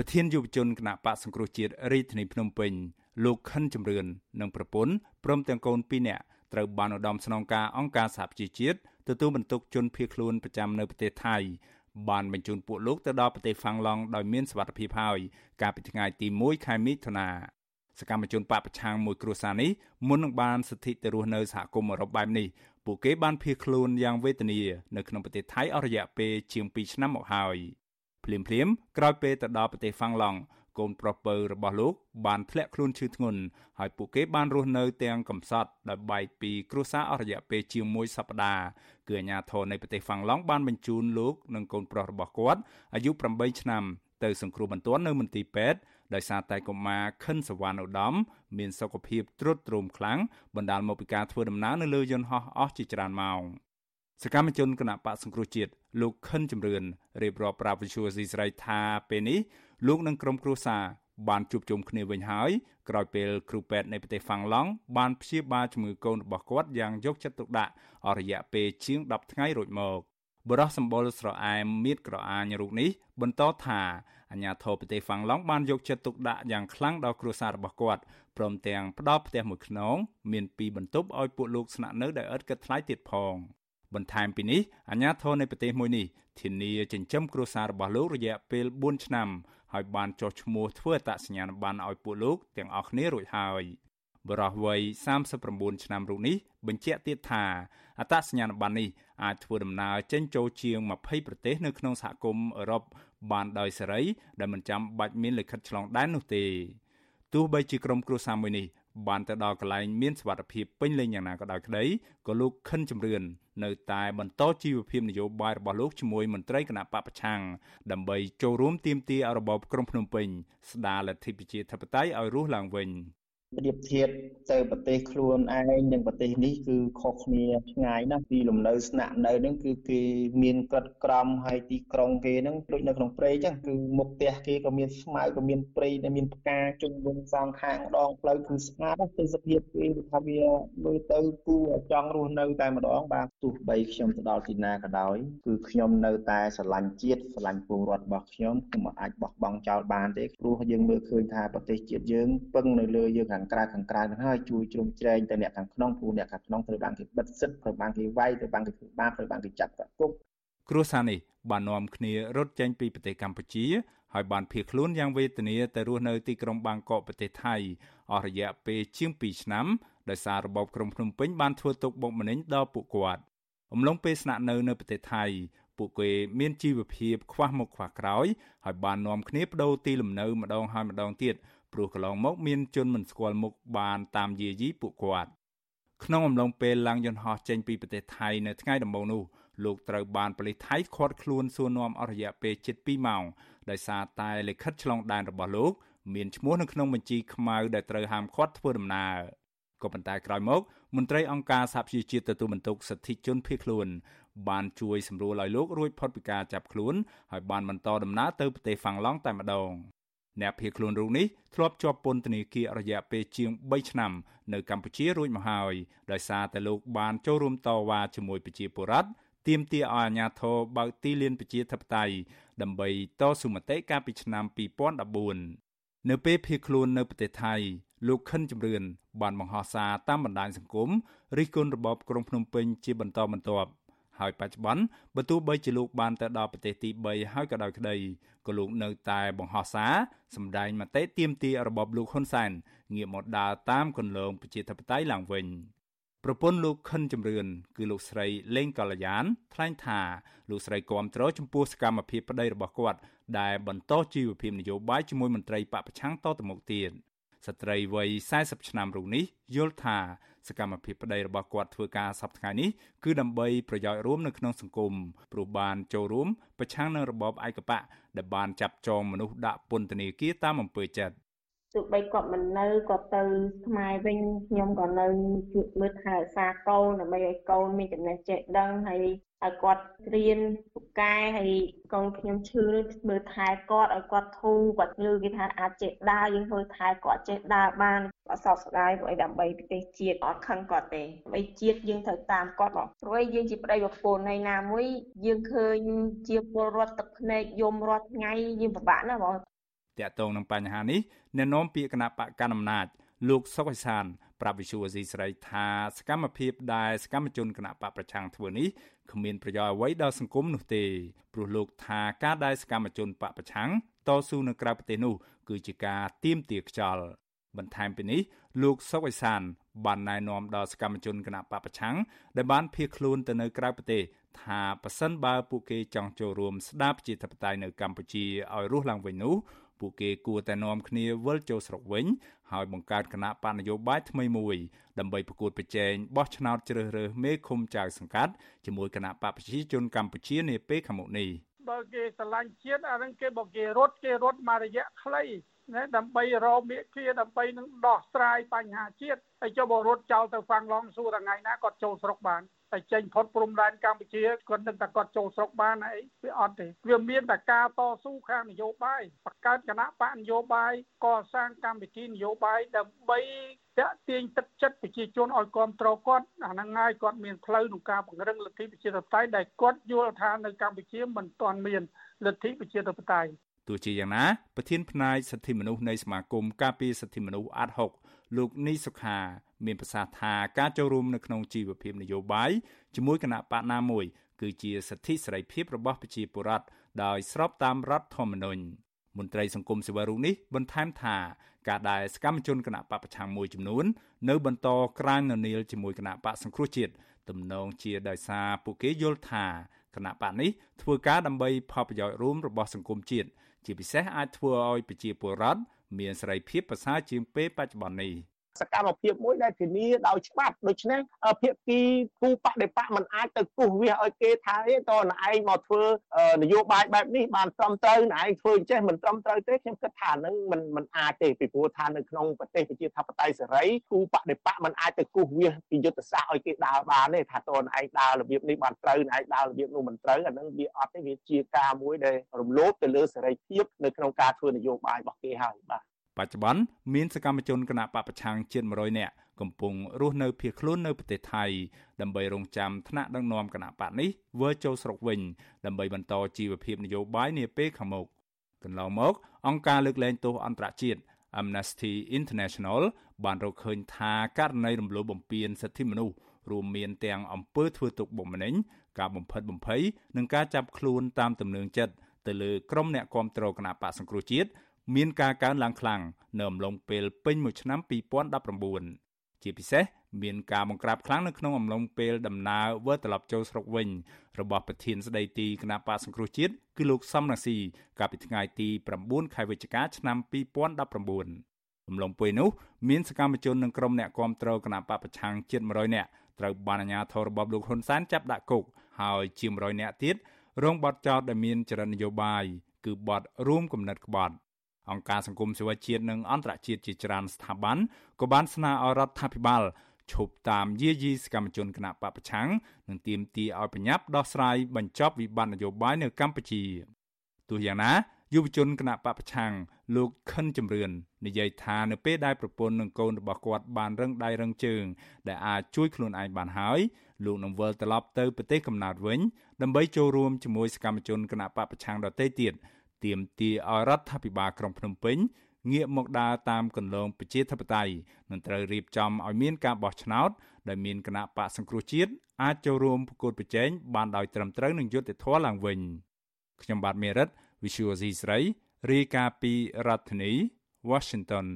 ប្រធានយុវជនគណៈបកសង្គ្រោះជាតិរាជធានីភ្នំពេញលោកខិនជំរឿននិងប្រពន្ធព្រមទាំងកូន2នាក់ត្រូវបានឧត្តមស្នងការអង្គការសហប្រជាជាតិទទួលបន្ទុកជនភៀសខ្លួនប្រចាំនៅប្រទេសថៃបានបញ្ជូនពួកលោកទៅដល់ប្រទេសហ្វាំងឡង់ដោយមានសុវត្ថិភាពហើយកាលពីថ្ងៃទី1ខែមិថុនាសកម្មជនបពប្រឆាំងមួយគ្រួសារនេះមុននឹងបានសិទ្ធិទៅរស់នៅសហគមន៍អឺរ៉ុបបែបនេះពួកគេបានភៀសខ្លួនយ៉ាងវេទនានៅក្នុងប្រទេសថៃអស់រយៈពេលជាង2ឆ្នាំមកហើយ ភ្លាមភ្លាមក្រោយពេលទៅដល់ប្រទេសហ្វាំងឡង់កូនប្រុសពៅរបស់លោកបានធ្លាក់ខ្លួនឈឺធ្ងន់ហើយពួកគេបានរស់នៅទាំងកំសត់ដោយបែកពីគ្រួសារអស់រយៈពេលជាង1សប្តាហ៍គឺអាជ្ញាធរនៃប្រទេសហ្វាំងឡង់បានបញ្ជូនលោកនិងកូនប្រុសរបស់គាត់អាយុ8ឆ្នាំទៅសង្គ្រោះបន្ទាន់នៅមន្ទីរពេទ្យដោយសារតែកុមារខិនសវណ្ណឧត្តមមានសុខភាពទ្រុឌទ្រោមខ្លាំងបណ្ដាលមកពីការធ្វើដំណើរនៅលើយន្តហោះអស់ជាច្រើនម៉ោង សកម្មជនគណៈបកសង្គ្រោះជាតិលោកខិនជំរឿនរៀបរាប់ប្រាប់វិសុយស៊ីស្រីថាពេលនេះលោកនិងក្រុមគ្រួសារបានជួបជុំគ្នាវិញហើយក្រោយពេលគ្រូពេទ្យនៃប្រទេសហ្វាំងឡង់បានព្យាបាលជំងឺកូនរបស់គាត់យ៉ាងយកចិត្តទុកដាក់អស់រយៈពេលជាង10ថ្ងៃរួចមកបរិះសម្បុរស្រអែមមៀតក្រអាញរូបនេះបន្តថាអាញាធរប្រទេសហ្វាំងឡង់បានយកចិត្តទុកដាក់យ៉ាងខ្លាំងដល់គ្រួសាររបស់គាត់ព្រមទាំងផ្ដល់ផ្ទះមួយខ្នងមានពីរបន្ទប់ឲ្យពួកលោកស្នាក់នៅដោយឥតគិតថ្លៃទៀតផង បន្ថែមពីនេះអាញាធរនៃប្រទេសមួយនេះធានាចិញ្ចឹមគ្រួសាររបស់លោករយៈពេល4ឆ្នាំហើយបានចុះឈ្មោះធ្វើអត្តសញ្ញាណប័ណ្ណឲ្យពួកលោកទាំងអស់គ្នារួចហើយបរិះវ័យ39ឆ្នាំរូបនេះបញ្ជាក់ទៀតថាអត្តសញ្ញាណប័ណ្ណនេះអាចធ្វើដំណើរចេញចូលជាង20ប្រទេសនៅក្នុងសហគមន៍អឺរ៉ុបបានដោយសេរីដែលមិនចាំបាច់មានលិខិតឆ្លងដែននោះទេទោះបីជាក្រុមគ្រួសារមួយនេះ បានទៅដល់កន្លែងមានសុវត្ថិភាពពេញលេញយ៉ាងណាក៏ដោយក្តីក៏លោកខិនជំរឿននៅតែបន្តជីវភាពនយោបាយរបស់លោកជាមួយមន្ត្រីគណៈបពប្រឆាំងដើម្បីចូលរួមទាមទាររបបក្រុងភ្នំពេញស្ដារលទ្ធិប្រជាធិបតេយ្យឲ្យរស់ឡើងវិញ។ ប្រៀបធៀបទៅប្រទេសខ្លួនឯងនិងប្រទេសនេះគឺខុសគ្នាឆ្ងាយណាស់ពីលំនៅស្នាក់នៅហ្នឹងគឺគេមានក្រិតក្រមហើយទីក្រុងគេហ្នឹងដូចនៅក្នុងព្រៃអញ្ចឹងគឺមុខផ្ទះគេក៏មានស្មៅក៏មានព្រៃដែលមានផ្កាជុំវិញសងខាងម្ដងផ្លូវគឺស្ងាត់ទៅសភាពគេថាវាមើលទៅគួរចង់រស់នៅតែម្ដងបាទទោះបីខ្ញុំទៅដល់ទីណាក៏ដោយគឺខ្ញុំនៅតែស្រឡាញ់ជាតិស្រឡាញ់ពលរដ្ឋរបស់ខ្ញុំខ្ញុំមិនអាចបោះបង់ចោលបានទេព្រោះយើងមើលឃើញថាប្រទេសជាតិយើងពឹងនៅលើយើងខាងក្រៅខាងក្រៅហ្នឹងហើយជួយជ្រោមជ្រែងទៅអ្នកខាងក្នុងព្រោះអ្នកខាងក្នុងត្រូវបានគេបិទសិទ្ធត្រូវបានគេវាយត្រូវបានគេធ្វើបាបត្រូវបានគេចាប់កាត់គុកគ្រួសារនេះបាននាំគ្នារត់ចេញពីប្រទេសកម្ពុជាហើយបានភៀសខ្លួនយ៉ាងវេទនាទៅរស់នៅទីក្រុងបាងកកប្រទេសថៃអស់រយៈពេលជាង2ឆ្នាំដោយសាររបបក្រុងភ្នំពេញបានធ្វើទុកបុកម្នេញដល់ពួកគាត់អំឡុងពេលស្នាក់នៅនៅប្រទេសថៃពួកគេមានជីវភាពខ្វះមុខខ្វះក្រោយហើយបាននាំគ្នាបដូរទីលំនៅម្ដងហើយម្ដងទៀត ព្រោះកន្លងមកមានជនមិនស្គាល់មុខបានតាមយាយីពួកគាត់ក្នុងអំឡុងពេលឡើងយន្តហោះចេញពីប្រទេសថៃនៅថ្ងៃដំបូងនោះលោកត្រូវបានប៉ូលីសថៃឃាត់ខ្លួនសួរនាំអស់រយៈពេលជិត2ម៉ោងដោយសារតែលិខិតឆ្លងដែនរបស់លោក មានឈ្មោះនៅក្នុងបញ្ជីខ្មៅដែលត្រូវហាមឃាត់ធ្វើដំណើរក៏ប៉ុន្តែក្រោយមកមន្ត្រីអង្គការសហប្រជាជាតិទទួលបន្ទុកសិទ្ធិជនភៀសខ្លួន បានជួយសម្រួលឲ្យលោករួចផុតពីការចាប់ខ្លួនហើយបានបន្តដំណើរទៅប្រទេសហ្វាំងឡង់តែម្ដង អ្នកភៀសខ្លួនរូបនេះធ្លាប់ជាប់ពន្ធនាគាររយៈពេលជាង3ឆ្នាំនៅកម្ពុជារួចមកហើយដោយសារតែលោកបានចូលរួមតវ៉ាជាមួយប្រជាពលរដ្ឋទាមទារឲ្យអាជ្ញាធរបើកទីលានប្រជាធិបតេយ្យដើម្បីតស៊ូមតិកាលពីឆ្នាំ2014នៅពេលភៀសខ្លួននៅប្រទេសថៃលោកខិនជំរឿនបានបង្ហោះសារតាមបណ្ដាញសង្គមរិះគន់របបក្រុងភ្នំពេញជាបន្តបន្ទាប់ ហើយបច្ចុប្បន្នបើទោះបីជាលោកបានទៅដល់ប្រទេសទី3ហើយក៏ដោយក្តីក៏លោកនៅតែបង្ហោះសារសម្ដែងមតិទាមទាររបបលោកហ៊ុនសែនងាកមកដើរតាមគន្លងប្រជាធិបតេយ្យឡើងវិញប្រពន្ធលោកខិនជំរឿនគឺលោកស្រីលេងកល្យានថ្លែងថាលោកស្រីគាំទ្រចំពោះសកម្មភាពប្តីរបស់គាត់ដែលបន្តជីវភាពនយោបាយជាមួយមន្ត្រីបពប្រឆាំងតទៅមុខទៀត ស្ត្រីវ័យ40ឆ្នាំរូបនេះយល់ថាសកម្មភាពប្តីរបស់គាត់ធ្វើការសប្តាហ៍នេះគឺដើម្បីប្រយោជន៍រួមនៅក្នុងសង្គមព្រោះបានចូលរួមប្រឆាំងនឹងរបបឯកបកដែលបានចាប់ចងមនុស្សដាក់ពន្ធនាគារតាមអំពើចិត្តទោះបីគាត់មិននៅគាត់ទៅខ្មែរវិញខ្ញុំក៏នៅជួយមើលថែរក្សាកូនដើម្បីឲ្យកូនមានចំណេះចេះដឹងហើយ ឲ្យគាត់រៀនពូកែហើយកូនខ្ញុំឈឺនេះមើលថែគាត់ឲ្យគាត់ធូរគាត់លឺគេថាអាចចេះដើរយើងធ្វើថែគាត់ចេះដើរបានគាត់សោកស្ដាយព្រោះដើម្បីប្រទេសជាតិអត់ខឹងគាត់ទេដើម្បីជាតិយើងត្រូវតាមគាត់បងព្រោះយើងជាប្តីប្រពន្ធនៃណាមួយយើងឃើញជាពលរដ្ឋទឹកភ្នែកយំរាល់ថ្ងៃយើងពិបាកណាស់បងតាក់ទងនឹងបញ្ហានេះអ្នកនាំពាក្យគណៈបកកណ្ដាលអំណាចលោកសុកអេសាន ប្រាប់វិសុវអេស៊ីស្រីថាសកម្មភាពដែលសកម្មជនគណៈបកប្រឆាំងធ្វើនេះគ្មានប្រយោជន៍អ្វីដល់សង្គមនោះទេព្រោះលោកថាការដែលសកម្មជនបកប្រឆាំងតស៊ូនៅក្រៅប្រទេសនោះគឺជាការទាមទារខ្យល់បន្ថែមពីនេះលោកសុកអេសានបានណែនាំដល់សកម្មជនគណៈបពប្រឆាំងដែលបានភៀសខ្លួនទៅនៅក្រៅប្រទេសថាប៉ះសិនបើពួកគេចង់ចូលរួមស្ដារប្រជាធិបតេយ្យនៅកម្ពុជាឲ្យរស់ឡើងវិញនោះ ពួកគេគួរតែនាំគ្នាវិលចូលស្រុកវិញហើយបង្កើតគណៈបណ្ឌនយោបាយថ្មីមួយដើម្បីប្រកួតប្រជែងបោះឆ្នោតជ្រើសរើសមេឃុំចៅសង្កាត់ជាមួយគណៈបកប្រជាជនកម្ពុជានាពេលខាងមុខនេះបើគេស្រឡាញ់ជាតិអានឹងគេបើគេរត់គេរត់មករយៈខ្លីណាដើម្បីរកមេឃាដើម្បីនឹងដោះស្រាយបញ្ហាជាតិហើយចុះបើរត់ចោលទៅហ្វាំងឡងសួរថ្ងៃណាគាត់ចូលស្រុកបាន តែចេញផុតព្រំដែនកម្ពុជាគាត់នឹងតែគាត់ចូលស្រុកបានអីវាអត់ទេវាមានតែការតស៊ូខាងនយោបាយបង្កើតគណៈបកនយោបាយកសាងកម្មវិធីនយោបាយដើម្បីតាក់ទាញទឹកចិត្តប្រជាជនឲ្យគ្រប់គ្រងគាត់អាហ្នឹងហើយគាត់មានផ្លូវក្នុងការពង្រឹងលទ្ធិប្រជាធិបតេយ្យដែលគាត់យល់ថានៅកម្ពុជាមិនទាន់មានលទ្ធិប្រជាធិបតេយ្យទោះជាយ៉ាងណាប្រធានផ្នែកសិទ្ធិមនុស្សនៃសមាគមការពារសិទ្ធិមនុស្សអាត់ហុកលោកនីសុខា មានប្រសាសន៍ថាការចូលរួមនៅក្នុងជីវភាពនយោបាយជាមួយគណៈបកណាមួយគឺជាសិទ្ធិសេរីភាពរបស់ប្រជាពលរដ្ឋដោយស្របតាមរដ្ឋធម្មនុញ្ញមន្ត្រីសង្គមស៊ីវិលរូបនេះបន្ថែមថាការដែលសកម្មជនគណៈបកប្រឆាំងមួយចំនួននៅបន្តក្រាញននៀលជាមួយគណៈបកសង្គ្រោះជាតិទំនងជាដោយសារពួកគេយល់ថាគណៈបកនេះធ្វើការដើម្បីផលប្រយោជន៍រួមរបស់សង្គមជាតិជាពិសេសអាចធ្វើឲ្យប្រជាពលរដ្ឋមានសេរីភាពប្រសើរជាងពេលបច្ចុប្បន្ននេះ សកម្មភាពមួយដែលធានាដោយច្បាប់ដូច្នេះភាគីគូបដិបកមិនអាចទៅគូសវាឲ្យគេថាទេតើណឯងមកធ្វើនយោបាយបែបនេះបានត្រឹមត្រូវណឯងធ្វើអញ្ចេះមិនត្រឹមត្រូវទេខ្ញុំគិតថានឹងមិនមិនអាចទេពីព្រោះថានៅក្នុងប្រទេសប្រជាធិបតេយ្យសេរីគូបដិបកមិនអាចទៅគូសវាពីយុទ្ធសាស្ត្រឲ្យគេដើរបានទេថាតើណឯងដើររបៀបនេះបានត្រូវណឯងដើររបៀបនោះមិនត្រូវអានឹងវាអត់ទេវាជាការមួយដែលរំលោភទៅលើសេរីភាពនៅក្នុងការធ្វើនយោបាយរបស់គេហើយបាទ បច្ចុប្បន្នមានសកម្មជនគណៈបពប្រឆាំងជិត100នាក់កំពុងរស់នៅភៀសខ្លួននៅប្រទេសថៃដើម្បីរងចាំថ្នាក់ដឹកនាំគណៈបកនេះវិលចូលស្រុកវិញដើម្បីបន្តជីវភាពនយោបាយនាពេលខាងមុខកន្លងមកអង្គការលើកលែងទោសអន្តរជាតិ Amnesty International បានរកឃើញថាករណីរំលោភបំពានសិទ្ធិមនុស្សរួមមានទាំងអំពើធ្វើទុកបុកម្នេញការបំផិតបំភ័យនិងការចាប់ខ្លួនតាមទំនឹងចិត្តទៅលើក្រុមអ្នកគាំទ្រគណៈបកសង្គ្រោះជាតិ មានការកើនឡើងខ្លាំងនៅអំឡុងពេលពេញមួយឆ្នាំ2019ជាពិសេសមានការបង្ក្រាបខ្លាំងនៅក្នុងអំឡុងពេលដំណើរវិលត្រឡប់ចូលស្រុកវិញរបស់ប្រធានស្ដីទីគណៈបកសង្គ្រោះជាតិគឺលោកសំរងស៊ីកាលពីថ្ងៃទី9ខែវិច្ឆិកាឆ្នាំ2019អំឡុងពេលនោះមានសកម្មជននិងក្រុមអ្នកគាំទ្រគណៈបកប្រឆាំងជិត100នាក់ត្រូវបានអាជ្ញាធររបបលោកហ៊ុនសែនចាប់ដាក់គុកហើយជាង100នាក់ទៀតរងបទចោទដែលមានចរិតនយោបាយគឺបទរួមគំនិតក្បត់ អង្គការសង្គមស៊ីវិលជាតិនិងអន្តរជាតិជាច្រើនស្ថាប័នក៏បានស្នើឲ្យរដ្ឋាភិបាលឈប់តាមយាយីសកម្មជនគណៈបពប្រឆាំងនិងទាមទារឲ្យបញ្ញាប់ដោះស្រាយបញ្ចប់វិបត្តិនយោបាយនៅកម្ពុជាទោះយ៉ាងណាយុវជនគណៈបពប្រឆាំងលោកខិនជំរឿននិយាយថានៅពេលដែលប្រពន្ធនិងកូនរបស់គាត់បានរឹងដៃរឹងជើង ដែលអាចជួយខ្លួនឯងបានហើយលោកនឹងវិលត្រឡប់ទៅប្រទេសកំណើតវិញដើម្បីចូលរួមជាមួយសកម្មជនគណៈបពប្រឆាំងដទៃទៀត ទាមទារឲ្យរដ្ឋាភិបាលក្រុងភ្នំពេញងាកមកដើរតាមគន្លងប្រជាធិបតេយ្យនិងត្រូវរៀបចំឲ្យមានការបោះឆ្នោតដែលមានគណៈបកសង្គ្រោះជាតិអាចចូលរួមប្រកួតប្រជែងបានដោយត្រឹមត្រូវនឹងយុត្តិធម៌ឡើងវិញខ្ញុំបាទមេរិត Visual C ស្រីរាយការណ៍ពីរដ្ឋធានី Washington